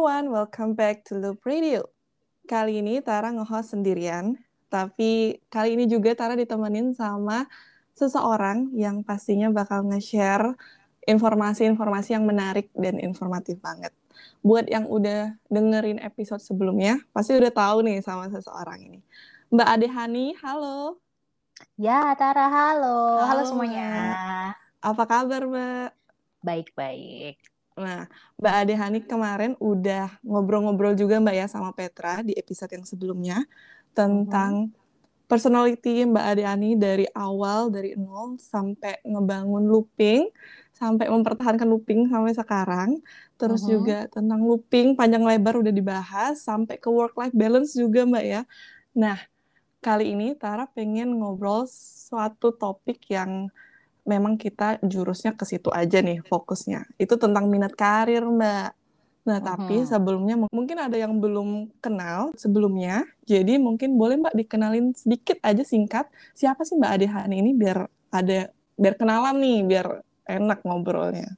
everyone, welcome back to Loop Radio. Kali ini Tara nge-host sendirian, tapi kali ini juga Tara ditemenin sama seseorang yang pastinya bakal nge-share informasi-informasi yang menarik dan informatif banget. Buat yang udah dengerin episode sebelumnya, pasti udah tahu nih sama seseorang ini. Mbak Ade Hani, halo. Ya, Tara, halo. Halo, Halo semuanya. Apa kabar, Mbak? Baik-baik. Nah, Mbak Ade Hani kemarin udah ngobrol-ngobrol juga Mbak ya sama Petra di episode yang sebelumnya tentang personality Mbak Ade Hani dari awal dari nol sampai ngebangun looping sampai mempertahankan looping sampai sekarang. Terus Mhm. juga tentang looping panjang lebar udah dibahas sampai ke work life balance juga Mbak ya. Nah, kali ini Tara pengen ngobrol suatu topik yang memang kita jurusnya ke situ aja nih fokusnya. Itu tentang minat karir, Mbak. Nah, tapi sebelumnya mu- mungkin ada yang belum kenal sebelumnya. Jadi mungkin boleh Mbak dikenalin sedikit aja singkat siapa sih Mbak Ade Hani ini biar ada biar kenalan nih, biar enak ngobrolnya.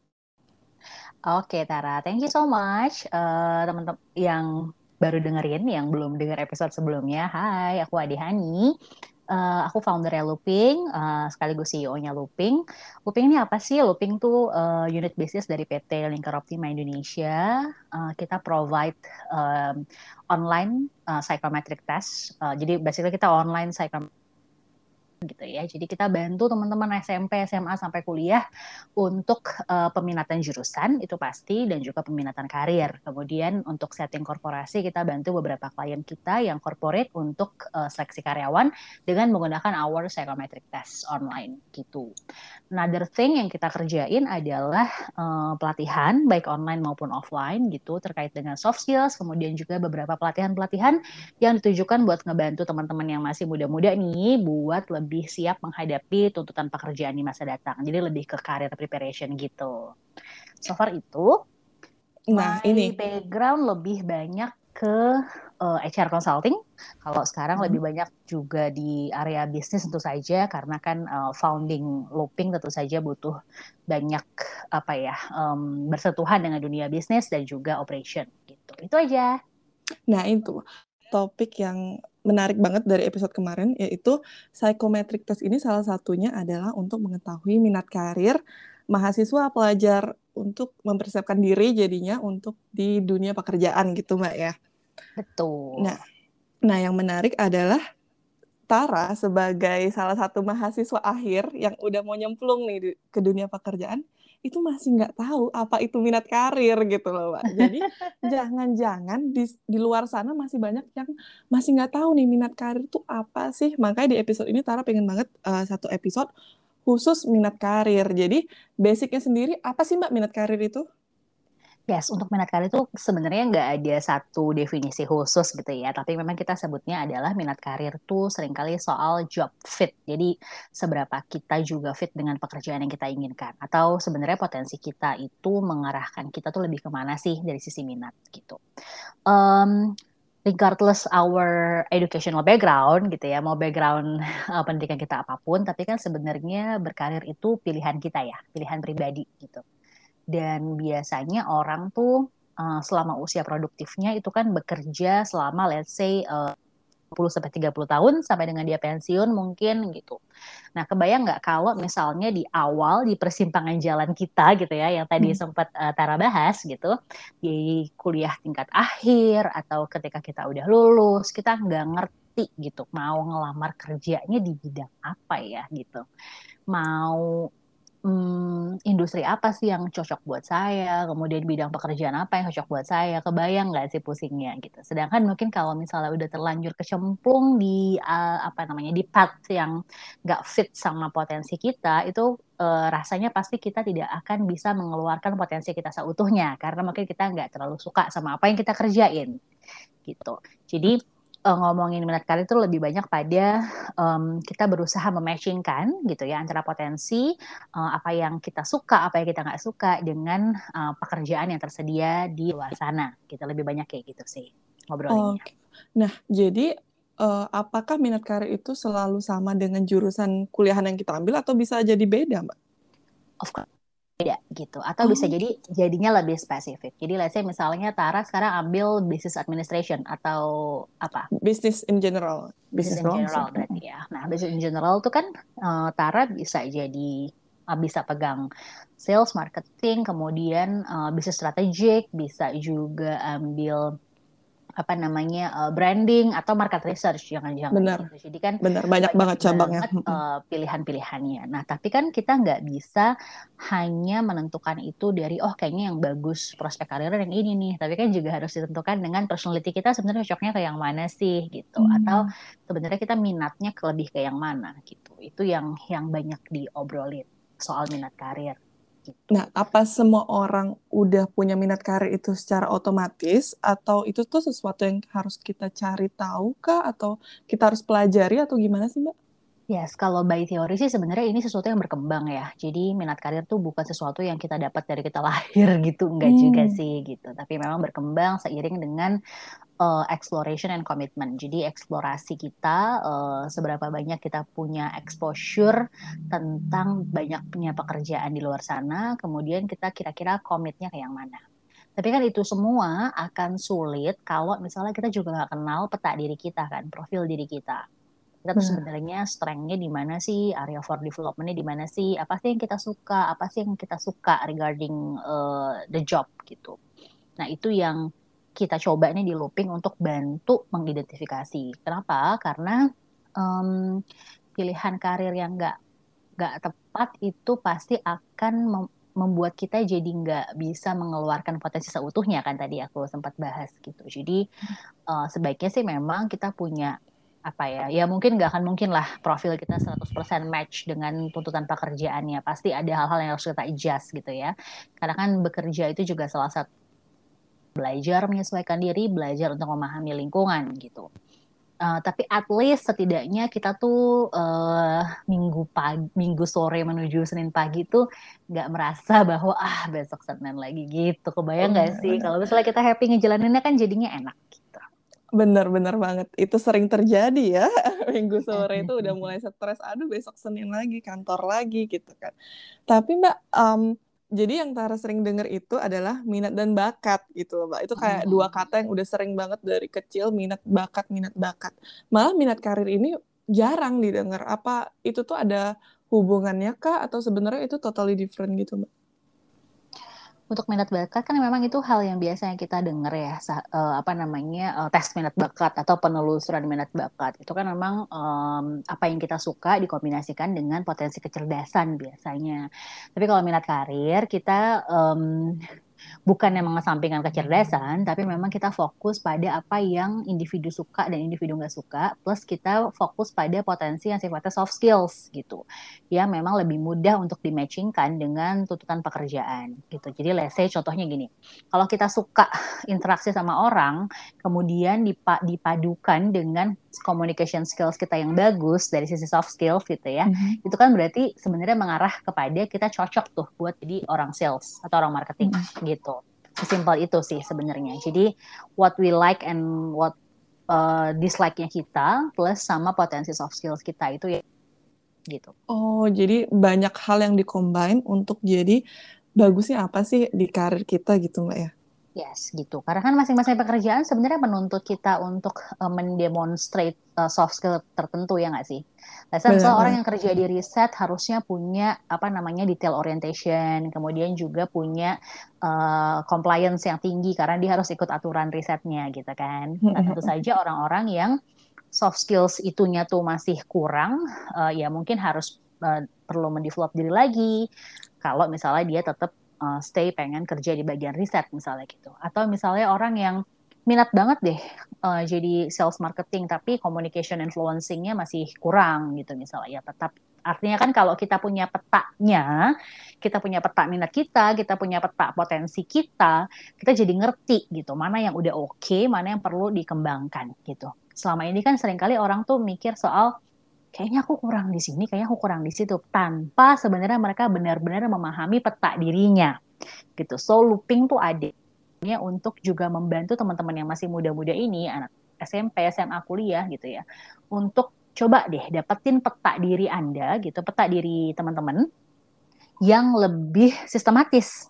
Oke, Tara. Thank you so much. Eh, teman-teman yang baru dengerin, yang belum dengar episode sebelumnya. Hai, aku Ade Hani. Eh, aku foundernya Looping, eh, sekaligus CEO-nya Looping. Looping ini apa sih? Looping tuh eh, unit bisnis dari PT Lingkar Optima Indonesia. Eh, kita provide em, online eh, psychometric test. Eh, jadi basically kita online psychometric gitu ya. Jadi kita bantu teman-teman SMP, SMA sampai kuliah untuk eh, peminatan jurusan itu pasti dan juga peminatan karir. Kemudian untuk setting korporasi kita bantu beberapa klien kita yang corporate untuk eh, seleksi karyawan dengan menggunakan our psychometric test online gitu. Another thing yang kita kerjain adalah eh, pelatihan baik online maupun offline gitu terkait dengan soft skills, kemudian juga beberapa pelatihan-pelatihan yang ditujukan buat ngebantu teman-teman yang masih muda-muda nih buat lebih siap menghadapi tuntutan pekerjaan di masa datang. Jadi lebih ke career preparation gitu. So far itu, Nah, my ini background lebih banyak ke eh, HR consulting. Kalau sekarang Mhm. lebih banyak juga di area bisnis tentu saja karena kan eh, founding looping tentu saja butuh banyak apa ya em, bersentuhan dengan dunia bisnis dan juga operation gitu. Itu aja. Nah, itu topik yang menarik banget dari episode kemarin, yaitu psychometric test ini salah satunya adalah untuk mengetahui minat karir mahasiswa pelajar untuk mempersiapkan diri jadinya untuk di dunia pekerjaan gitu, Mbak ya. Betul. Nah, nah yang menarik adalah Tara sebagai salah satu mahasiswa akhir yang udah mau nyemplung nih ke dunia pekerjaan, itu masih nggak tahu apa itu minat karir gitu loh, Mbak. Jadi jangan-jangan di, di luar sana masih banyak yang masih nggak tahu nih minat karir itu apa sih. Makanya di episode ini Tara pengen banget eh, satu episode khusus minat karir. Jadi basicnya sendiri apa sih Mbak minat karir itu? Yes, untuk minat karir itu sebenarnya nggak ada satu definisi khusus gitu ya, tapi memang kita sebutnya adalah minat karir tuh sering kali soal job fit. Jadi seberapa kita juga fit dengan pekerjaan yang kita inginkan, atau sebenarnya potensi kita itu mengarahkan kita tuh lebih ke mana sih dari sisi minat gitu. Um, regardless our educational background gitu ya, mau background uh, pendidikan kita apa pun, tapi kan sebenarnya berkarir itu pilihan kita ya, pilihan pribadi gitu. Dan biasanya orang tuh uh, selama usia produktifnya itu kan bekerja selama let's say uh, 10 sampai 30 tahun sampai dengan dia pensiun mungkin gitu. Nah, kebayang nggak kalau misalnya di awal di persimpangan jalan kita gitu ya yang tadi Hmm. sempat uh, Tara bahas gitu di kuliah tingkat akhir atau ketika kita udah lulus kita nggak ngerti gitu mau ngelamar kerjanya di bidang apa ya gitu. Mau hmm, industri apa sih yang cocok buat saya, kemudian bidang pekerjaan apa yang cocok buat saya, kebayang nggak sih pusingnya gitu. Sedangkan mungkin kalau misalnya udah terlanjur kecemplung di uh, apa namanya di path yang nggak fit sama potensi kita, itu uh, rasanya pasti kita tidak akan bisa mengeluarkan potensi kita seutuhnya karena mungkin kita nggak terlalu suka sama apa yang kita kerjain gitu. Jadi uh, ngomongin minat karir itu lebih banyak pada um, kita berusaha mematchingkan gitu ya antara potensi uh, apa yang kita suka, apa yang kita nggak suka dengan uh, pekerjaan yang tersedia di luar sana. Kita lebih banyak kayak gitu sih ngobrolinnya. Oke. Nah, jadi eh, apakah minat karir itu selalu sama dengan jurusan kuliahan yang kita ambil atau bisa jadi beda, Mbak? Of course beda gitu atau oh. bisa jadi jadinya lebih spesifik. Jadi let's say misalnya Tara sekarang ambil business administration atau apa? Business in general. Business, business in general berarti ya. Nah, business in general itu kan uh, Tara bisa jadi uh, bisa pegang sales, marketing, kemudian uh, bisnis strategik, bisa juga ambil apa namanya uh, branding atau market research jangan-jangan benar. gitu. jadi kan benar banyak, banyak banget cabangnya. uh, pilihan-pilihannya. Nah tapi kan kita nggak bisa hanya menentukan itu dari oh kayaknya yang bagus prospek karir yang ini nih. Tapi kan juga harus ditentukan dengan personality kita sebenarnya cocoknya ke yang mana sih gitu. Hmm. atau sebenarnya kita minatnya ke lebih ke yang mana gitu. Itu yang yang banyak diobrolin soal minat karir. Nah, apa semua orang udah punya minat karir itu secara otomatis atau itu tuh sesuatu yang harus kita cari tahu kah atau kita harus pelajari atau gimana sih, Mbak? Yes, kalau by teori sih sebenarnya ini sesuatu yang berkembang ya. Jadi minat karir tuh bukan sesuatu yang kita dapat dari kita lahir gitu, enggak hmm. juga sih gitu. Tapi memang berkembang seiring dengan uh, exploration and commitment. Jadi eksplorasi kita uh, seberapa banyak kita punya exposure tentang banyak punya pekerjaan di luar sana, kemudian kita kira-kira komitnya ke yang mana. Tapi kan itu semua akan sulit kalau misalnya kita juga nggak kenal peta diri kita kan, profil diri kita kita tuh sebenarnya strengthnya di mana sih area for developmentnya di mana sih apa sih yang kita suka apa sih yang kita suka regarding uh, the job gitu nah itu yang kita coba nih di looping untuk bantu mengidentifikasi. Kenapa? Karena um, pilihan karir yang nggak nggak tepat itu pasti akan mem membuat kita jadi nggak bisa mengeluarkan potensi seutuhnya kan tadi aku sempat bahas gitu. Jadi uh, sebaiknya sih memang kita punya apa ya ya mungkin nggak akan mungkin lah profil kita 100% match dengan tuntutan pekerjaannya. Pasti ada hal-hal yang harus kita adjust gitu ya. Karena kan bekerja itu juga salah satu belajar menyesuaikan diri belajar untuk memahami lingkungan gitu uh, tapi at least setidaknya kita tuh uh, minggu pagi minggu sore menuju senin pagi tuh nggak merasa bahwa ah besok senin lagi gitu kebayang nggak oh, sih kalau misalnya kita happy ngejalaninnya kan jadinya enak Bener-bener banget. Itu sering terjadi ya. Minggu sore itu udah mulai stres. Aduh besok Senin lagi, kantor lagi gitu kan. Tapi Mbak, um, jadi yang Tara sering denger itu adalah minat dan bakat gitu Mbak. Itu kayak dua kata yang udah sering banget dari kecil, minat bakat, minat bakat. Malah minat karir ini jarang didengar. Apa itu tuh ada hubungannya kah atau sebenarnya itu totally different gitu Mbak? Untuk minat bakat kan memang itu hal yang biasanya kita dengar ya uh, apa namanya uh, tes minat bakat atau penelusuran minat bakat. Itu kan memang um, apa yang kita suka dikombinasikan dengan potensi kecerdasan biasanya. Tapi kalau minat karir kita um, bukan yang mengesampingkan kecerdasan, tapi memang kita fokus pada apa yang individu suka dan individu nggak suka, plus kita fokus pada potensi yang sifatnya soft skills gitu, yang memang lebih mudah untuk dimatchingkan dengan tuntutan pekerjaan gitu. Jadi let's say contohnya gini, kalau kita suka interaksi sama orang, kemudian dipadukan dengan communication skills kita yang bagus dari sisi soft skills gitu ya, mm-hmm. itu kan berarti sebenarnya mengarah kepada kita cocok tuh buat jadi orang sales atau orang marketing mm-hmm. gitu. Sesimpel itu sih sebenarnya. Jadi what we like and what uh, dislike-nya kita plus sama potensi soft skills kita itu ya gitu. Oh, jadi banyak hal yang dikombin untuk jadi bagusnya apa sih di karir kita gitu Mbak ya? Yes, gitu. Karena kan masing-masing pekerjaan sebenarnya menuntut kita untuk uh, mendemonstrate uh, soft skill tertentu ya nggak sih? Misalnya orang yang kerja di riset harusnya punya apa namanya detail orientation, kemudian juga punya uh, compliance yang tinggi karena dia harus ikut aturan risetnya gitu kan. Nah, tentu saja orang-orang yang soft skills itunya tuh masih kurang, uh, ya mungkin harus uh, perlu mendevelop diri lagi. Kalau misalnya dia tetap uh, stay pengen kerja di bagian riset misalnya gitu. Atau misalnya orang yang minat banget deh uh, jadi sales marketing tapi communication influencingnya masih kurang gitu misalnya. Ya tetap artinya kan kalau kita punya petanya kita punya peta minat kita kita punya peta potensi kita kita jadi ngerti gitu mana yang udah oke okay, mana yang perlu dikembangkan gitu. Selama ini kan sering kali orang tuh mikir soal kayaknya aku kurang di sini, kayaknya aku kurang di situ, tanpa sebenarnya mereka benar-benar memahami peta dirinya, gitu. So looping tuh ada untuk juga membantu teman-teman yang masih muda-muda ini, anak SMP, SMA, kuliah gitu ya, untuk coba deh dapetin peta diri Anda gitu, peta diri teman-teman yang lebih sistematis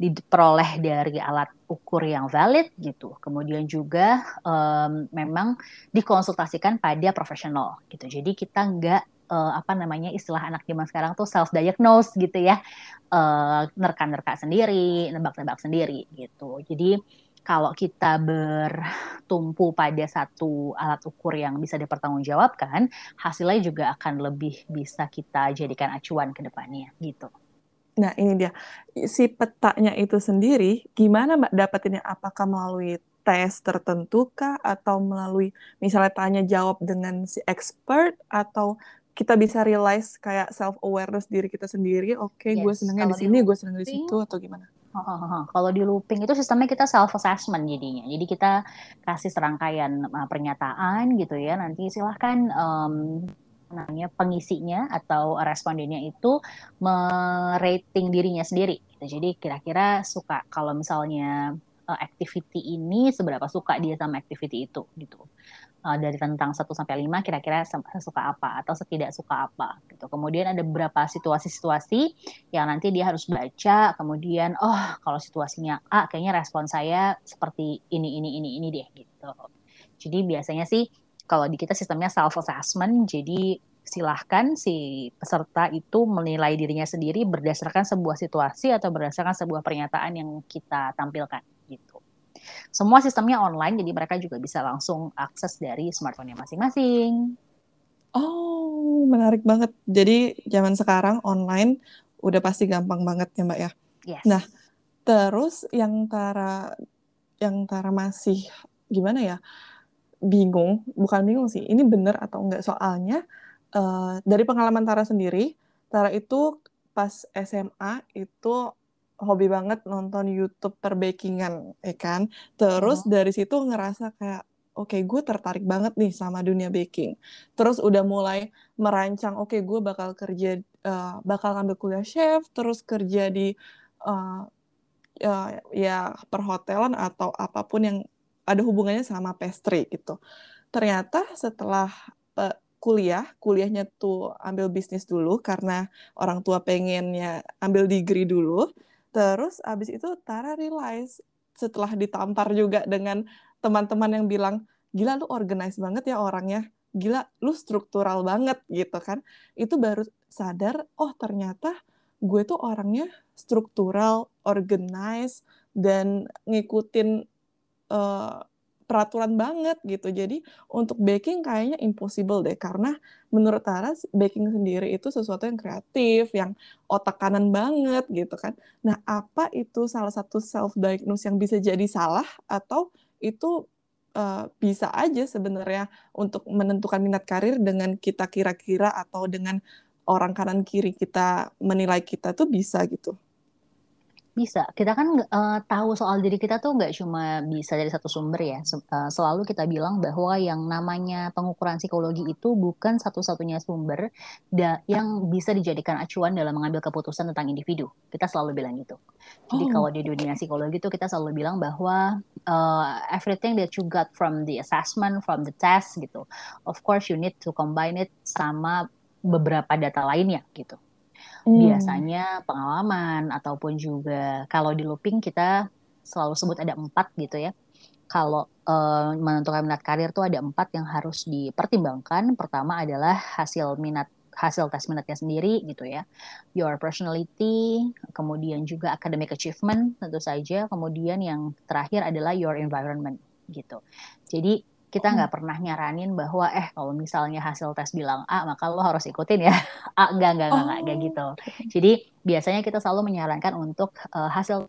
diperoleh dari alat ukur yang valid gitu. Kemudian juga um, memang dikonsultasikan pada profesional gitu. Jadi kita nggak uh, apa namanya istilah anak zaman sekarang tuh self diagnose gitu ya, uh, nerka-nerka sendiri, nebak-nebak sendiri gitu. Jadi kalau kita bertumpu pada satu alat ukur yang bisa dipertanggungjawabkan, hasilnya juga akan lebih bisa kita jadikan acuan ke depannya gitu. Nah, ini dia. Si petanya itu sendiri, gimana Mbak dapetinnya? Apakah melalui tes tertentu kah? Atau melalui misalnya tanya jawab dengan si expert? Atau kita bisa realize kayak self-awareness diri kita sendiri, oke okay, yes. gue senengnya di sini, gue seneng di situ, atau gimana? Kalau di looping itu sistemnya kita self assessment jadinya. Jadi kita kasih serangkaian uh, pernyataan gitu ya. Nanti silahkan um, namanya pengisinya atau respondennya itu merating dirinya sendiri. Gitu. Jadi kira-kira suka kalau misalnya uh, activity ini seberapa suka dia sama activity itu gitu. Uh, dari tentang 1 sampai 5 kira-kira suka apa atau setidak suka apa gitu. Kemudian ada beberapa situasi-situasi yang nanti dia harus baca kemudian oh kalau situasinya A kayaknya respon saya seperti ini ini ini ini deh gitu. Jadi biasanya sih kalau di kita sistemnya self assessment jadi silahkan si peserta itu menilai dirinya sendiri berdasarkan sebuah situasi atau berdasarkan sebuah pernyataan yang kita tampilkan gitu. Semua sistemnya online jadi mereka juga bisa langsung akses dari smartphone-nya masing-masing. Oh, menarik banget. Jadi zaman sekarang online udah pasti gampang banget ya, Mbak ya. Yes. Nah, terus yang Tara yang Tara masih gimana ya? Bingung, bukan bingung sih, ini benar atau enggak soalnya uh, dari pengalaman Tara sendiri, Tara itu pas SMA itu hobi banget nonton YouTube perbakingan, ya kan? Terus oh. dari situ ngerasa kayak oke okay, gue tertarik banget nih sama dunia baking. Terus udah mulai merancang oke okay, gue bakal kerja uh, bakal ambil kuliah chef, terus kerja di uh, uh, ya perhotelan atau apa pun yang ada hubungannya sama pastry gitu. Ternyata setelah uh, kuliah, kuliahnya tuh ambil bisnis dulu karena orang tua pengennya ambil degree dulu. Terus abis itu Tara realize setelah ditampar juga dengan teman-teman yang bilang, gila lu organize banget ya orangnya, gila lu struktural banget gitu kan. Itu baru sadar, oh ternyata gue tuh orangnya struktural, organize, dan ngikutin uh, peraturan banget gitu. Jadi untuk baking kayaknya impossible deh karena menurut Tara baking sendiri itu sesuatu yang kreatif, yang otak kanan banget gitu kan. Nah, apa itu salah satu self diagnose yang bisa jadi salah atau itu uh, bisa aja sebenarnya untuk menentukan minat karir dengan kita kira-kira atau dengan orang kanan kiri kita menilai kita tuh bisa gitu. Bisa. Kita kan uh, tahu soal diri kita tuh nggak cuma bisa dari satu sumber ya. Uh, selalu kita bilang bahwa yang namanya pengukuran psikologi itu bukan satu-satunya sumber yang bisa dijadikan acuan dalam mengambil keputusan tentang individu. Kita selalu bilang gitu. Jadi oh. kalau di dunia psikologi itu kita selalu bilang bahwa uh, everything that you got from the assessment, from the test gitu, of course you need to combine it sama beberapa data lainnya gitu. Hmm. Biasanya pengalaman ataupun juga kalau di looping kita selalu sebut ada empat gitu ya. Kalau uh, menentukan minat karir tuh ada empat yang harus dipertimbangkan. Pertama adalah hasil minat hasil tes minatnya sendiri gitu ya. Your personality, kemudian juga academic achievement tentu saja, kemudian yang terakhir adalah your environment gitu. Jadi kita hmm. nggak pernah nyaranin bahwa eh kalau misalnya hasil tes bilang A maka lo harus ikutin ya A enggak enggak enggak, enggak, oh. gitu jadi biasanya kita selalu menyarankan untuk uh, hasil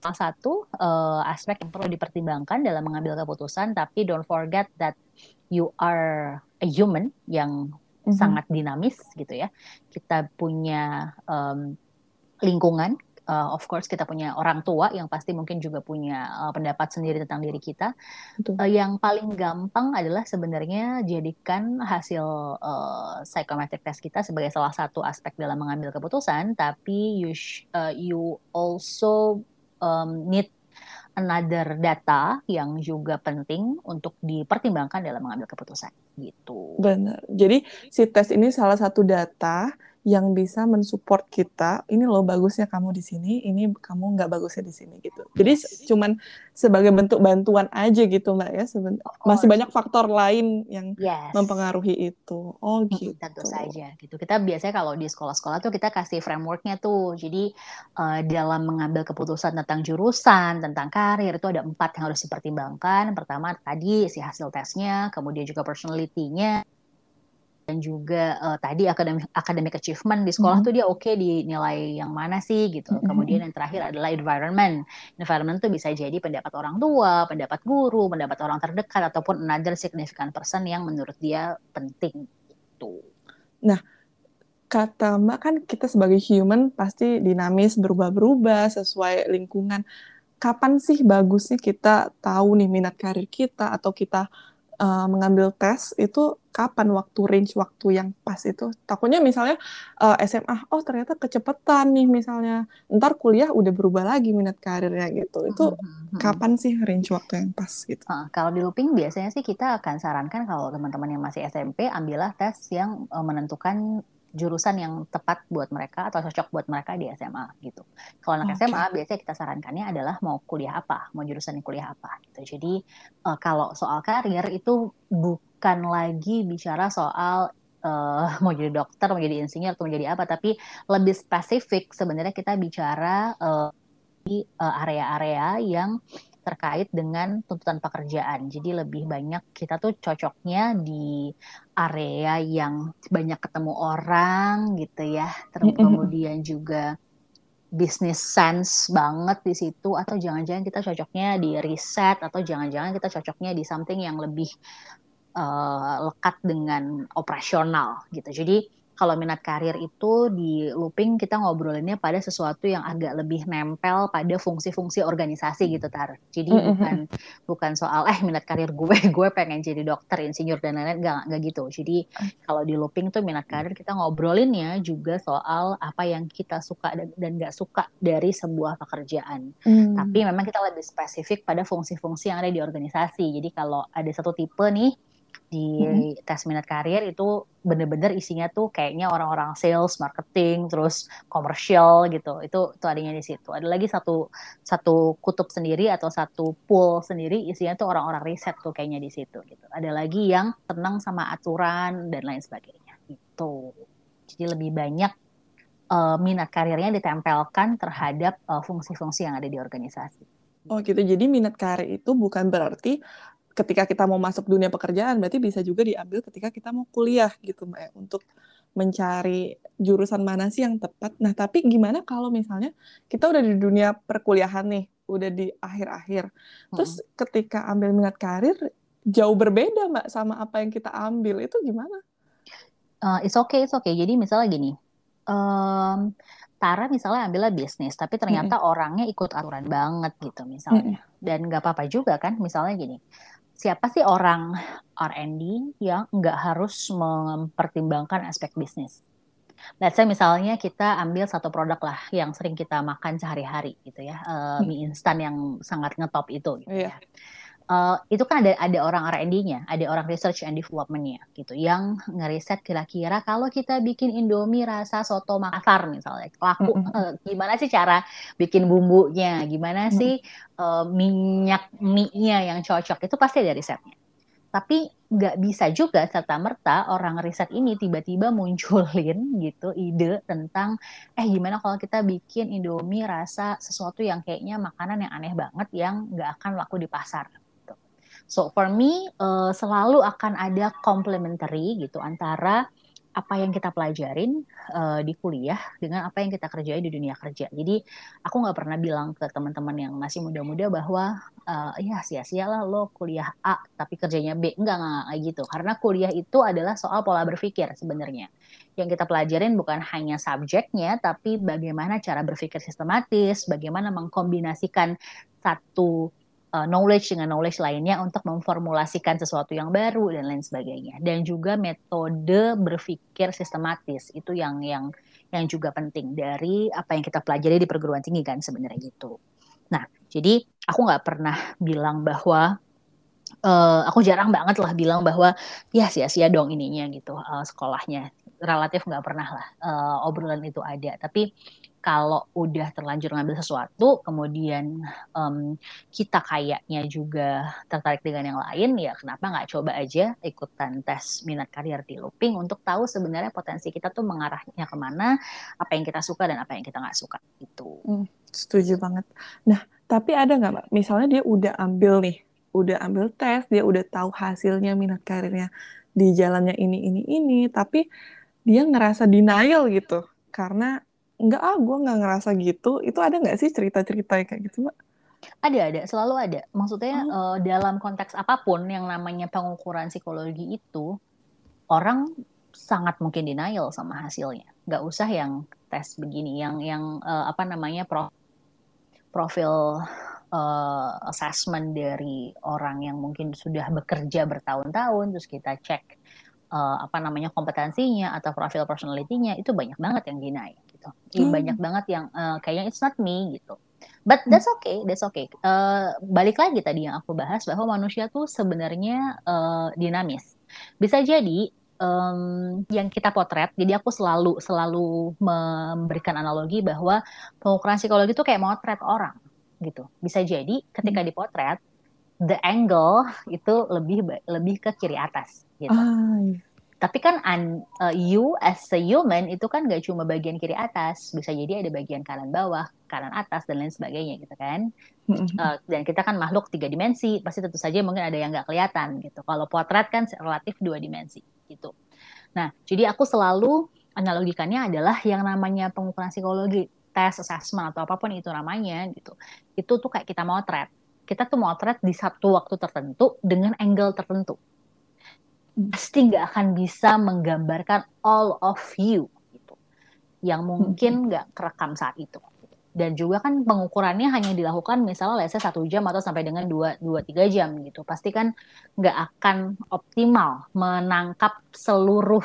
salah satu uh, aspek yang perlu dipertimbangkan dalam mengambil keputusan tapi don't forget that you are a human yang mm-hmm. sangat dinamis gitu ya kita punya um, lingkungan uh, of course kita punya orang tua yang pasti mungkin juga punya uh, pendapat sendiri tentang diri kita. Uh, yang paling gampang adalah sebenarnya jadikan hasil uh, psychometric test kita sebagai salah satu aspek dalam mengambil keputusan, tapi you uh, you also um, need another data yang juga penting untuk dipertimbangkan dalam mengambil keputusan gitu. Benar. Jadi si tes ini salah satu data yang bisa mensupport kita ini loh bagusnya kamu di sini ini kamu nggak bagusnya di sini gitu. Jadi yes. cuman sebagai bentuk bantuan aja gitu mbak ya Seben masih banyak faktor lain yang yes. mempengaruhi itu. Oh gitu. tentu saja gitu. Kita biasanya kalau di sekolah-sekolah tuh kita kasih frameworknya tuh. Jadi uh, dalam mengambil keputusan tentang jurusan tentang karir itu ada empat yang harus dipertimbangkan. Pertama tadi si hasil tesnya kemudian juga personality-nya dan juga uh, tadi academic academic achievement di sekolah mm -hmm. tuh dia oke okay di nilai yang mana sih gitu. Mm -hmm. Kemudian yang terakhir adalah environment. Environment tuh bisa jadi pendapat orang tua, pendapat guru, pendapat orang terdekat ataupun another significant person yang menurut dia penting itu. Nah, kata Mbak kan kita sebagai human pasti dinamis, berubah-berubah sesuai lingkungan. Kapan sih bagusnya kita tahu nih minat karir kita atau kita uh, mengambil tes itu kapan waktu range waktu yang pas itu. Takutnya misalnya uh, eh, SMA oh ternyata kecepatan nih misalnya. Ntar kuliah udah berubah lagi minat karirnya gitu. Itu hmm, hmm, hmm. kapan sih range waktu yang pas gitu? Uh, kalau di looping biasanya sih kita akan sarankan kalau teman-teman yang masih SMP ambillah tes yang uh, menentukan jurusan yang tepat buat mereka atau cocok buat mereka di SMA gitu. Kalau anak okay. SMA biasanya kita sarankannya adalah mau kuliah apa, mau jurusan kuliah apa gitu. Jadi uh, kalau soal karir itu bukan lagi bicara soal uh, mau jadi dokter, mau jadi insinyur atau mau jadi apa, tapi lebih spesifik sebenarnya kita bicara uh, di area-area uh, yang terkait dengan tuntutan pekerjaan. Jadi lebih banyak kita tuh cocoknya di area yang banyak ketemu orang gitu ya. Terus kemudian juga business sense banget di situ atau jangan-jangan kita cocoknya di riset atau jangan-jangan kita cocoknya di something yang lebih uh, lekat dengan operasional gitu. Jadi kalau minat karir itu di looping kita ngobrolinnya pada sesuatu yang agak lebih nempel pada fungsi-fungsi organisasi gitu tar. Jadi mm -hmm. bukan bukan soal eh minat karir gue gue pengen jadi dokter, insinyur dan lain-lain enggak enggak gitu. Jadi kalau di looping tuh minat karir kita ngobrolinnya juga soal apa yang kita suka dan dan nggak suka dari sebuah pekerjaan. Mm. Tapi memang kita lebih spesifik pada fungsi-fungsi yang ada di organisasi. Jadi kalau ada satu tipe nih di hmm. tes minat karir itu bener-bener isinya tuh kayaknya orang-orang sales, marketing, terus komersial gitu. Itu itu adanya di situ. Ada lagi satu satu kutub sendiri atau satu pool sendiri isinya tuh orang-orang riset tuh kayaknya di situ gitu. Ada lagi yang tenang sama aturan dan lain sebagainya. Itu. Jadi lebih banyak uh, minat karirnya ditempelkan terhadap uh, fungsi-fungsi yang ada di organisasi. Oh gitu. Jadi minat karir itu bukan berarti ketika kita mau masuk dunia pekerjaan berarti bisa juga diambil ketika kita mau kuliah gitu mbak ya, untuk mencari jurusan mana sih yang tepat. Nah tapi gimana kalau misalnya kita udah di dunia perkuliahan nih, udah di akhir-akhir, terus hmm. ketika ambil minat karir jauh berbeda mbak sama apa yang kita ambil itu gimana? Uh, it's okay, it's okay. Jadi misalnya gini, um, Tara misalnya ambilnya bisnis, tapi ternyata -hmm. orangnya ikut aturan banget gitu misalnya, -hmm. dan nggak apa-apa juga kan, misalnya gini, siapa sih orang R&D yang nggak harus mempertimbangkan aspek bisnis? Let's say misalnya kita ambil satu produk lah yang sering kita makan sehari-hari gitu ya, uh, mie instan yang sangat ngetop itu. Gitu yeah. ya uh, itu kan ada ada orang R&D-nya, ada orang research and development-nya gitu yang ngeriset kira-kira kalau kita bikin Indomie rasa soto Makassar misalnya, laku mm -hmm. uh, gimana sih cara bikin bumbunya, gimana mm -hmm. sih uh, minyak mie-nya yang cocok itu pasti ada risetnya. Tapi nggak bisa juga serta merta orang riset ini tiba-tiba munculin gitu ide tentang eh gimana kalau kita bikin Indomie rasa sesuatu yang kayaknya makanan yang aneh banget yang nggak akan laku di pasar So for me uh, selalu akan ada complementary gitu antara apa yang kita pelajarin uh, di kuliah dengan apa yang kita kerjain di dunia kerja. Jadi aku nggak pernah bilang ke teman-teman yang masih muda-muda bahwa uh, ya sia-sialah lo kuliah A tapi kerjanya B. Enggak, enggak, gitu. Karena kuliah itu adalah soal pola berpikir sebenarnya. Yang kita pelajarin bukan hanya subjeknya, tapi bagaimana cara berpikir sistematis, bagaimana mengkombinasikan satu uh, knowledge dengan knowledge lainnya untuk memformulasikan sesuatu yang baru dan lain sebagainya dan juga metode berpikir sistematis itu yang yang yang juga penting dari apa yang kita pelajari di perguruan tinggi kan sebenarnya gitu. Nah jadi aku nggak pernah bilang bahwa uh, aku jarang banget lah bilang bahwa ya sia-sia dong ininya gitu uh, sekolahnya relatif nggak pernah lah uh, obrolan itu ada. Tapi kalau udah terlanjur ngambil sesuatu, kemudian um, kita kayaknya juga tertarik dengan yang lain, ya kenapa nggak coba aja ikutan tes minat karir di looping untuk tahu sebenarnya potensi kita tuh mengarahnya ke mana, apa yang kita suka dan apa yang kita nggak suka itu. Hmm, setuju banget. Nah, tapi ada nggak, Mbak? Misalnya dia udah ambil nih, udah ambil tes, dia udah tahu hasilnya minat karirnya di jalannya ini ini ini, tapi dia ngerasa denial gitu karena Enggak ah, gue nggak ngerasa gitu. Itu ada nggak sih cerita-cerita kayak gitu, Mbak? Ada, ada. Selalu ada. Maksudnya oh. uh, dalam konteks apa pun yang namanya pengukuran psikologi itu, orang sangat mungkin denial sama hasilnya. Nggak usah yang tes begini, yang yang uh, apa namanya pro, profil uh, assessment dari orang yang mungkin sudah bekerja bertahun-tahun, terus kita cek uh, apa namanya kompetensinya atau profil personality-nya itu banyak banget yang denial gitu. Hmm. Banyak banget yang uh, kayaknya it's not me gitu. But that's okay, that's okay. Uh, balik lagi tadi yang aku bahas bahwa manusia tuh sebenarnya uh, dinamis. Bisa jadi um, yang kita potret. Jadi aku selalu selalu memberikan analogi bahwa pengukuran psikologi itu kayak motret orang gitu. Bisa jadi ketika hmm. dipotret the angle itu lebih lebih ke kiri atas gitu. Ah, iya. Tapi kan un, uh, you as a human itu kan gak cuma bagian kiri atas, bisa jadi ada bagian kanan bawah, kanan atas dan lain sebagainya gitu kan. Uh, dan kita kan makhluk tiga dimensi, pasti tentu saja mungkin ada yang gak kelihatan gitu. Kalau potret kan relatif dua dimensi gitu. Nah, jadi aku selalu analogikannya adalah yang namanya pengukuran psikologi, tes, assessment atau apa pun itu namanya gitu. Itu tuh kayak kita motret. Kita tuh motret di satu waktu tertentu dengan angle tertentu pasti nggak akan bisa menggambarkan all of you gitu. Yang mungkin hmm. nggak kerekam saat itu. Dan juga kan pengukurannya hanya dilakukan misalnya let's satu jam atau sampai dengan dua dua tiga jam gitu. Pasti kan nggak akan optimal menangkap seluruh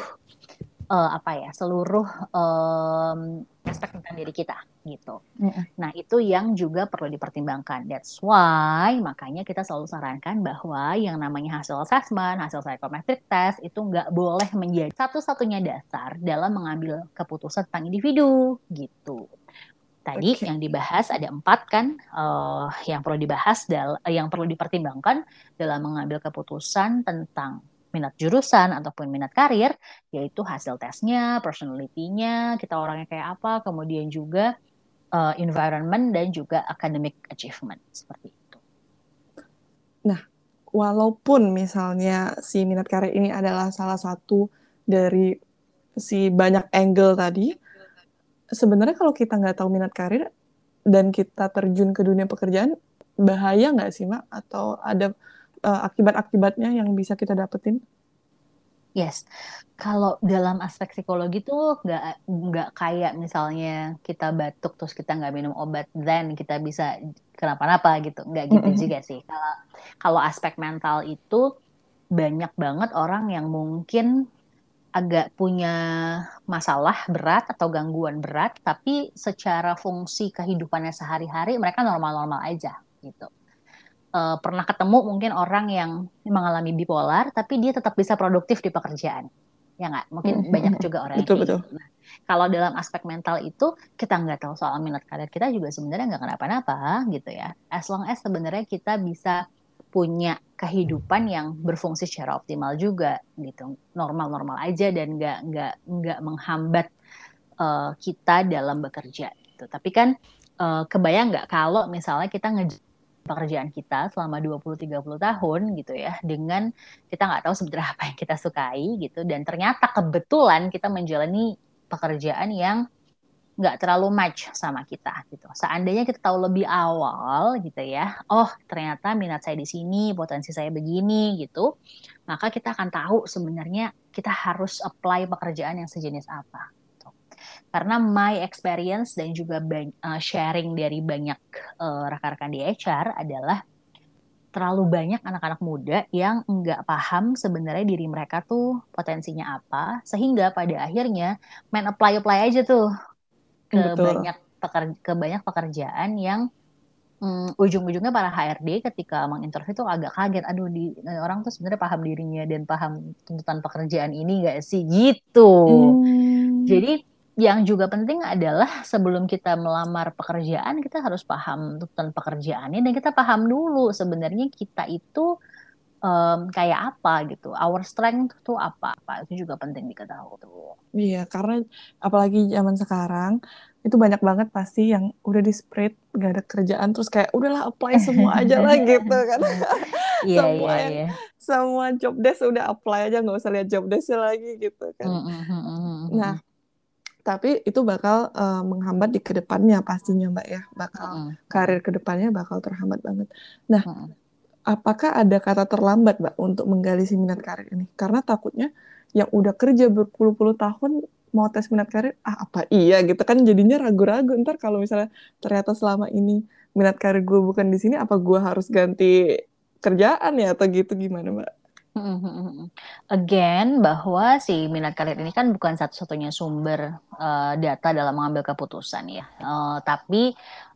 uh, apa ya seluruh um, aspek tentang diri kita gitu. Mm. Nah itu yang juga perlu dipertimbangkan. That's why makanya kita selalu sarankan bahwa yang namanya hasil assessment, hasil psychometric test itu nggak boleh menjadi satu-satunya dasar dalam mengambil keputusan tentang individu gitu. Tadi okay. yang dibahas ada empat kan uh, yang perlu dibahas dal yang perlu dipertimbangkan dalam mengambil keputusan tentang minat jurusan ataupun minat karir, yaitu hasil tesnya, personality-nya, kita orangnya kayak apa, kemudian juga uh, environment dan juga academic achievement seperti itu. Nah, walaupun misalnya si minat karir ini adalah salah satu dari si banyak angle tadi, sebenarnya kalau kita nggak tahu minat karir dan kita terjun ke dunia pekerjaan, bahaya nggak sih, Mak? Atau ada uh, akibat-akibatnya yang bisa kita dapetin? Yes, kalau dalam aspek psikologi tuh nggak nggak kayak misalnya kita batuk terus kita nggak minum obat then kita bisa kenapa-napa gitu, nggak gitu mm -hmm. juga sih. Kalau kalau aspek mental itu banyak banget orang yang mungkin agak punya masalah berat atau gangguan berat, tapi secara fungsi kehidupannya sehari-hari mereka normal-normal aja gitu uh, pernah ketemu mungkin orang yang mengalami bipolar tapi dia tetap bisa produktif di pekerjaan ya nggak mungkin mm -hmm. banyak juga orang betul, yang betul. Gitu. Nah, kalau dalam aspek mental itu kita nggak tahu soal minat karir kita juga sebenarnya nggak kenapa-napa gitu ya as long as sebenarnya kita bisa punya kehidupan yang berfungsi secara optimal juga gitu normal-normal aja dan nggak nggak nggak menghambat uh, kita dalam bekerja gitu tapi kan uh, kebayang nggak kalau misalnya kita nge pekerjaan kita selama 20-30 tahun gitu ya dengan kita nggak tahu sebenarnya apa yang kita sukai gitu dan ternyata kebetulan kita menjalani pekerjaan yang nggak terlalu match sama kita gitu. Seandainya kita tahu lebih awal gitu ya, oh ternyata minat saya di sini, potensi saya begini gitu, maka kita akan tahu sebenarnya kita harus apply pekerjaan yang sejenis apa. Karena my experience dan juga uh, sharing dari banyak uh, rekan-rekan di HR adalah terlalu banyak anak-anak muda yang nggak paham sebenarnya diri mereka tuh potensinya apa, sehingga pada akhirnya main apply apply aja tuh ke Betul. banyak pekerja, ke banyak pekerjaan yang hmm, ujung-ujungnya para HRD ketika menginterview itu agak kaget aduh di orang tuh sebenarnya paham dirinya dan paham tuntutan pekerjaan ini gak sih gitu hmm. jadi yang juga penting adalah sebelum kita melamar pekerjaan kita harus paham tuntutan pekerjaannya dan kita paham dulu sebenarnya kita itu um, kayak apa gitu. Our strength tuh apa? Apa itu juga penting diketahui tuh. Iya, karena apalagi zaman sekarang itu banyak banget pasti yang udah di spread gak ada kerjaan terus kayak udahlah apply semua aja lah gitu kan. Iya, semua iya, iya. semua job desk udah apply aja nggak usah lihat job desk lagi gitu kan. Mm -hmm. Nah, tapi itu bakal uh, menghambat di ke depannya pastinya mbak ya bakal mm karir ke depannya bakal terhambat banget. Nah, mm apakah ada kata terlambat, Mbak, untuk menggali si minat karir ini? Karena takutnya yang udah kerja berpuluh-puluh tahun mau tes minat karir, ah apa iya gitu kan jadinya ragu-ragu. Ntar kalau misalnya ternyata selama ini minat karir gue bukan di sini, apa gue harus ganti kerjaan ya atau gitu gimana, Mbak? Again, bahwa si minat karir ini kan bukan satu-satunya sumber uh, data dalam mengambil keputusan ya, uh, tapi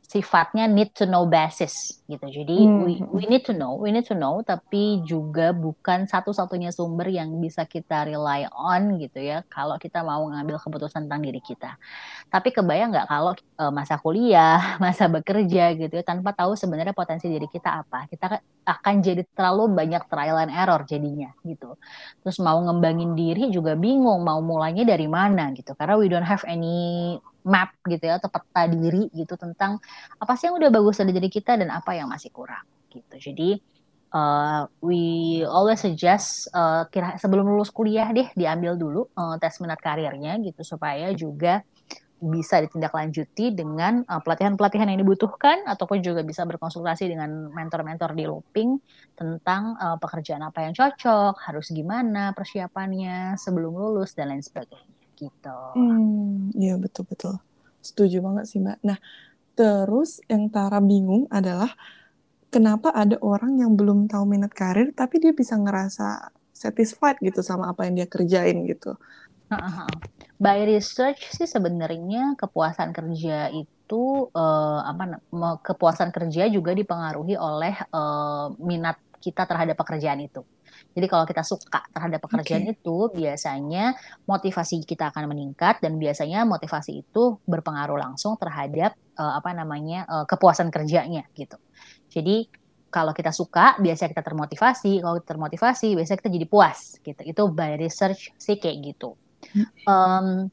sifatnya need to know basis gitu. Jadi hmm. we, we need to know, we need to know, tapi juga bukan satu-satunya sumber yang bisa kita rely on gitu ya. Kalau kita mau ngambil keputusan tentang diri kita. Tapi kebayang nggak kalau uh, masa kuliah, masa bekerja gitu ya, tanpa tahu sebenarnya potensi diri kita apa, kita akan jadi terlalu banyak trial and error jadinya gitu. Terus mau ngembangin diri juga bingung mau mulainya dari mana gitu. Karena we don't have any map gitu ya atau peta diri gitu tentang apa sih yang udah bagus dari diri kita dan apa yang masih kurang gitu. Jadi uh, we always suggest uh, kira sebelum lulus kuliah deh diambil dulu uh, tes minat karirnya gitu supaya juga bisa ditindaklanjuti dengan pelatihan-pelatihan uh, yang dibutuhkan ataupun juga bisa berkonsultasi dengan mentor-mentor di looping tentang uh, pekerjaan apa yang cocok, harus gimana persiapannya sebelum lulus dan lain sebagainya gitu. Hmm, iya betul betul. Setuju banget sih Mbak. Nah, terus yang Tara bingung adalah kenapa ada orang yang belum tahu minat karir tapi dia bisa ngerasa satisfied gitu sama apa yang dia kerjain gitu. By research sih sebenarnya kepuasan kerja itu uh, apa kepuasan kerja juga dipengaruhi oleh uh, minat kita terhadap pekerjaan itu. Jadi kalau kita suka terhadap pekerjaan okay. itu, biasanya motivasi kita akan meningkat dan biasanya motivasi itu berpengaruh langsung terhadap uh, apa namanya uh, kepuasan kerjanya gitu. Jadi kalau kita suka, biasanya kita termotivasi. Kalau kita termotivasi, biasanya kita jadi puas gitu. Itu by research sih kayak gitu. Um,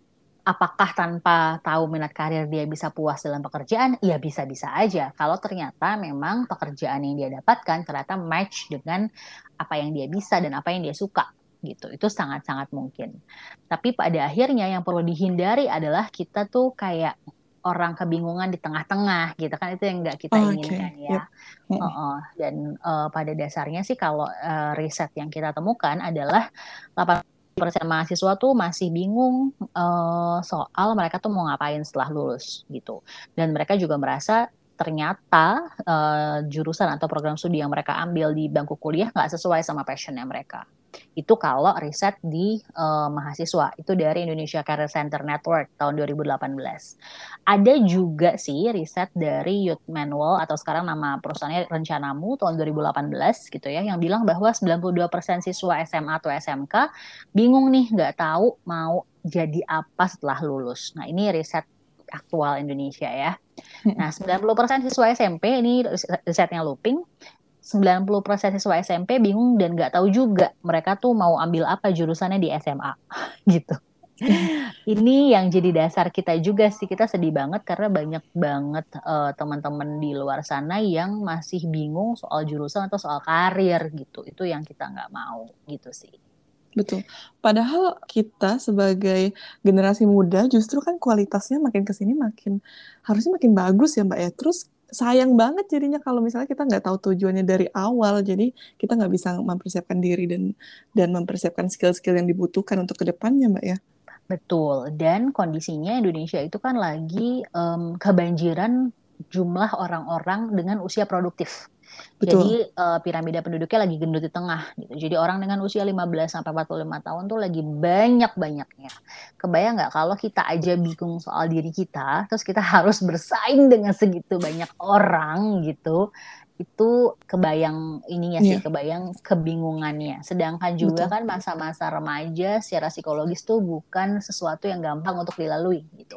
apakah tanpa tahu minat karir dia bisa puas dalam pekerjaan? Ya bisa-bisa aja. Kalau ternyata memang pekerjaan yang dia dapatkan ternyata match dengan apa yang dia bisa dan apa yang dia suka gitu. Itu sangat-sangat mungkin. Tapi pada akhirnya yang perlu dihindari adalah kita tuh kayak orang kebingungan di tengah-tengah gitu kan itu yang nggak kita oh, inginkan okay. ya. Yep. Uh -uh. Dan uh, pada dasarnya sih kalau uh, riset yang kita temukan adalah 8 persen mahasiswa tuh masih bingung uh, soal mereka tuh mau ngapain setelah lulus gitu. Dan mereka juga merasa ternyata uh, jurusan atau program studi yang mereka ambil di bangku kuliah nggak sesuai sama passionnya mereka itu kalau riset di uh, mahasiswa itu dari Indonesia Career Center Network tahun 2018. Ada juga sih riset dari Youth Manual atau sekarang nama perusahaannya Rencanamu tahun 2018 gitu ya yang bilang bahwa 92% siswa SMA atau SMK bingung nih nggak tahu mau jadi apa setelah lulus. Nah, ini riset aktual Indonesia ya. Nah, 90% siswa SMP ini risetnya looping 90% siswa SMP bingung dan nggak tahu juga mereka tuh mau ambil apa jurusannya di SMA gitu. Ini yang jadi dasar kita juga sih kita sedih banget karena banyak banget uh, teman-teman di luar sana yang masih bingung soal jurusan atau soal karir gitu. Itu yang kita nggak mau gitu sih. Betul. Padahal kita sebagai generasi muda justru kan kualitasnya makin ke sini makin harusnya makin bagus ya Mbak ya. Terus sayang banget jadinya kalau misalnya kita nggak tahu tujuannya dari awal. Jadi kita nggak bisa mempersiapkan diri dan dan mempersiapkan skill-skill yang dibutuhkan untuk ke depannya mbak ya. Betul. Dan kondisinya Indonesia itu kan lagi um, kebanjiran jumlah orang-orang dengan usia produktif Betul. Jadi uh, piramida penduduknya lagi gendut di tengah gitu. Jadi orang dengan usia 15 sampai 45 tahun tuh lagi banyak-banyaknya. Kebayang nggak kalau kita aja bingung soal diri kita, terus kita harus bersaing dengan segitu banyak orang gitu itu kebayang ininya sih, yeah. kebayang kebingungannya. Sedangkan juga Betul. kan masa-masa remaja secara psikologis tuh bukan sesuatu yang gampang untuk dilalui gitu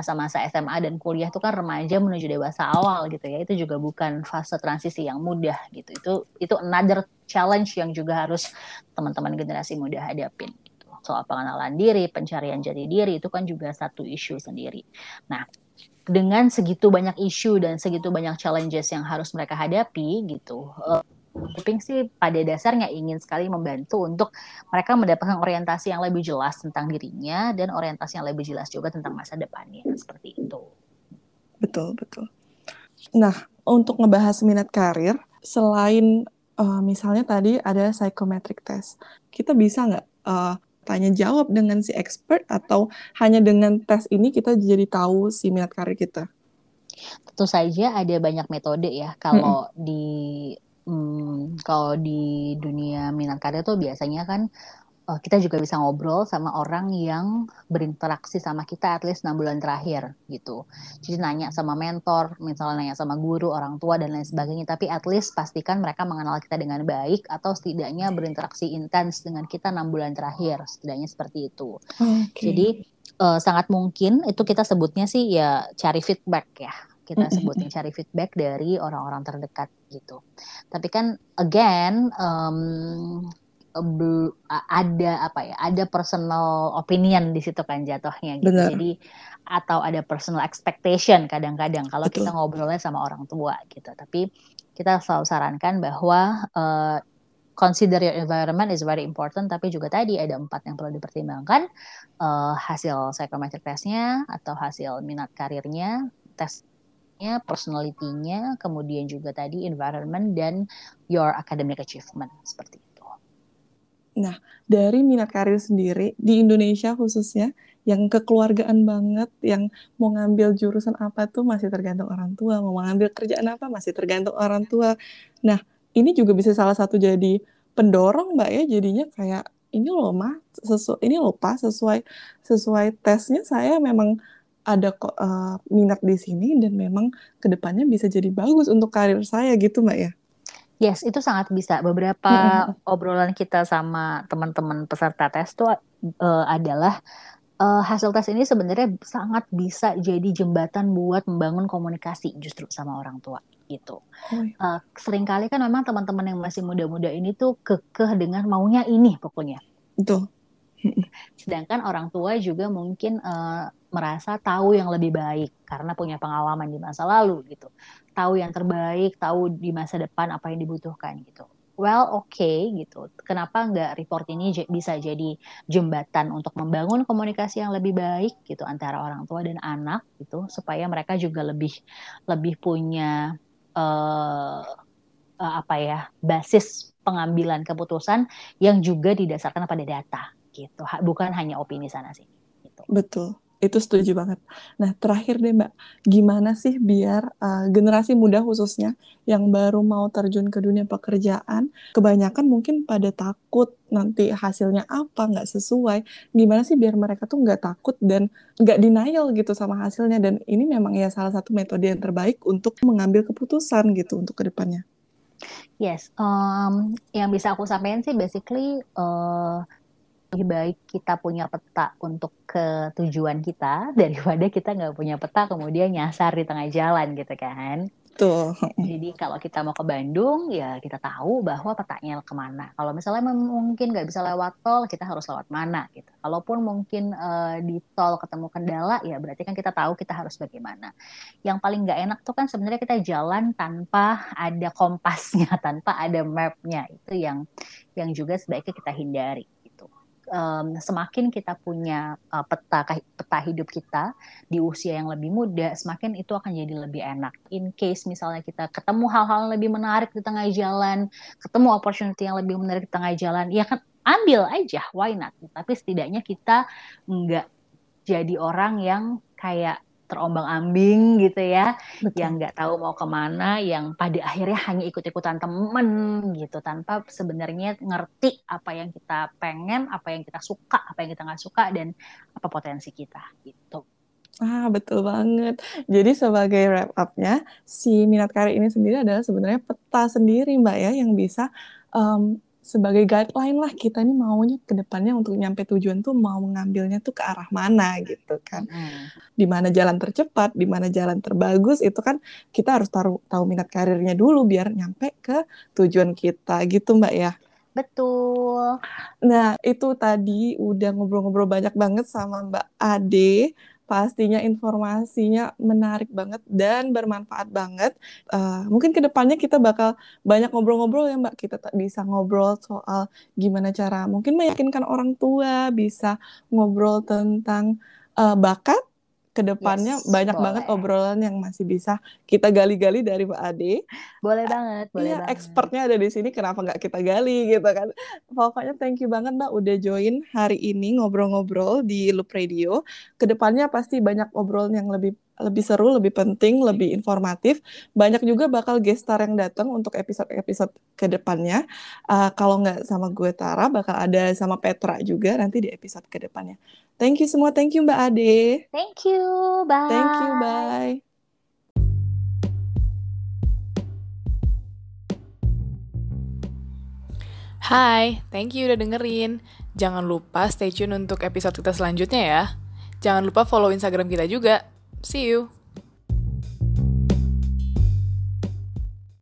masa-masa SMA dan kuliah itu kan remaja menuju dewasa awal gitu ya. Itu juga bukan fase transisi yang mudah gitu. Itu itu another challenge yang juga harus teman-teman generasi muda hadapin gitu. soal pengenalan diri pencarian jati diri itu kan juga satu isu sendiri. Nah dengan segitu banyak isu dan segitu banyak challenges yang harus mereka hadapi gitu uh, Kuping sih pada dasarnya ingin sekali membantu untuk mereka mendapatkan orientasi yang lebih jelas tentang dirinya dan orientasi yang lebih jelas juga tentang masa depannya seperti itu. Betul betul. Nah untuk ngebahas minat karir selain uh, misalnya tadi ada psychometric test, kita bisa nggak uh, tanya jawab dengan si expert atau hanya dengan tes ini kita jadi tahu si minat karir kita? Tentu saja ada banyak metode ya kalau -hmm. di Hmm, kalau di dunia minat karir tuh biasanya kan uh, kita juga bisa ngobrol sama orang yang berinteraksi sama kita at least 6 bulan terakhir gitu. Jadi nanya sama mentor, misalnya nanya sama guru, orang tua dan lain sebagainya. Tapi at least pastikan mereka mengenal kita dengan baik atau setidaknya berinteraksi intens dengan kita 6 bulan terakhir, setidaknya seperti itu. Okay. Jadi uh, sangat mungkin itu kita sebutnya sih ya cari feedback ya kita sebutnya cari feedback dari orang-orang terdekat gitu. Tapi kan again um, ada apa ya? Ada personal opinion di situ kan jatuhnya gitu. Benar. Jadi atau ada personal expectation kadang-kadang kalau kita ngobrolnya sama orang tua gitu. Tapi kita selalu sarankan bahwa uh, consider your environment is very important tapi juga tadi ada empat yang perlu dipertimbangkan uh, hasil psychometric testnya atau hasil minat karirnya tes personality-nya, kemudian juga tadi environment dan your academic achievement seperti itu. Nah, dari minat karir sendiri di Indonesia khususnya yang kekeluargaan banget, yang mau ngambil jurusan apa tuh masih tergantung orang tua, mau ngambil kerjaan apa masih tergantung orang tua. Nah, ini juga bisa salah satu jadi pendorong Mbak ya jadinya kayak ini loh mah sesuai ini loh pas sesuai sesuai tesnya saya memang ada kok uh, minat di sini dan memang ke depannya bisa jadi bagus untuk karir saya gitu mbak ya Yes, itu sangat bisa. Beberapa hmm. obrolan kita sama teman-teman peserta tes itu uh, adalah uh, hasil tes ini sebenarnya sangat bisa jadi jembatan buat membangun komunikasi justru sama orang tua gitu. Oh, iya. uh, sering kali kan memang teman-teman yang masih muda-muda ini tuh kekeh dengan maunya ini pokoknya. Betul. Sedangkan orang tua juga mungkin uh, merasa tahu yang lebih baik karena punya pengalaman di masa lalu gitu. Tahu yang terbaik, tahu di masa depan apa yang dibutuhkan gitu. Well, oke okay, gitu. Kenapa nggak report ini bisa jadi jembatan untuk membangun komunikasi yang lebih baik gitu antara orang tua dan anak gitu supaya mereka juga lebih lebih punya uh, uh, apa ya basis pengambilan keputusan yang juga didasarkan pada data gitu. Bukan hanya opini sana sini. Gitu. Betul itu setuju banget. Nah, terakhir deh Mbak, gimana sih biar uh, generasi muda khususnya yang baru mau terjun ke dunia pekerjaan, kebanyakan mungkin pada takut nanti hasilnya apa, nggak sesuai. Gimana sih biar mereka tuh nggak takut dan nggak denial gitu sama hasilnya. Dan ini memang ya salah satu metode yang terbaik untuk mengambil keputusan gitu untuk ke depannya. Yes, um, yang bisa aku sampaikan sih basically uh, lebih baik kita punya peta untuk ke tujuan kita daripada kita nggak punya peta kemudian nyasar di tengah jalan gitu kan. Tuh. Jadi kalau kita mau ke Bandung ya kita tahu bahwa petanya ke mana. Kalau misalnya mungkin nggak bisa lewat tol kita harus lewat mana gitu. Kalaupun mungkin uh, di tol ketemu kendala ya berarti kan kita tahu kita harus bagaimana. Yang paling nggak enak tuh kan sebenarnya kita jalan tanpa ada kompasnya, tanpa ada mapnya itu yang yang juga sebaiknya kita hindari um, semakin kita punya uh, peta peta hidup kita di usia yang lebih muda, semakin itu akan jadi lebih enak. In case misalnya kita ketemu hal-hal lebih menarik di tengah jalan, ketemu opportunity yang lebih menarik di tengah jalan, ya kan ambil aja, why not? Tapi setidaknya kita nggak jadi orang yang kayak terombang-ambing gitu ya, Betul. yang nggak tahu mau ke mana, yang pada akhirnya hanya ikut-ikutan temen gitu, tanpa sebenarnya ngerti apa yang kita pengen, apa yang kita suka, apa yang kita nggak suka, dan apa potensi kita gitu. Ah, betul banget. Jadi sebagai wrap up-nya, si minat karir ini sendiri adalah sebenarnya peta sendiri, Mbak ya, yang bisa um, sebagai guideline lah kita nih maunya ke depannya untuk nyampe tujuan tuh mau mengambilnya tuh ke arah mana gitu kan. Hmm. Di mana jalan tercepat, di mana jalan terbagus itu kan kita harus taruh tahu minat karirnya dulu biar nyampe ke tujuan kita gitu Mbak ya. Betul. Nah, itu tadi udah ngobrol-ngobrol banyak banget sama Mbak Ade pastinya informasinya menarik banget dan bermanfaat banget. Uh, mungkin ke depannya kita bakal banyak ngobrol-ngobrol ya Mbak. Kita bisa ngobrol soal gimana cara mungkin meyakinkan orang tua, bisa ngobrol tentang uh, bakat ke depannya yes, banyak boleh. banget obrolan yang masih bisa kita gali-gali dari Pak Ade. Boleh banget, boleh iya, banget. expertnya ada di sini, kenapa nggak kita gali gitu kan? Pokoknya thank you banget Mbak udah join hari ini ngobrol-ngobrol di Loop Radio. Ke depannya pasti banyak obrolan yang lebih lebih seru, lebih penting, lebih informatif. Banyak juga bakal gestar yang datang untuk episode-episode ke depannya. Uh, kalau nggak sama gue Tara, bakal ada sama Petra juga nanti di episode ke depannya. Thank you semua. Thank you Mbak Ade. Thank you. Bye. Thank you. Bye. Hai, thank you udah dengerin. Jangan lupa stay tune untuk episode kita selanjutnya ya. Jangan lupa follow Instagram kita juga. See you.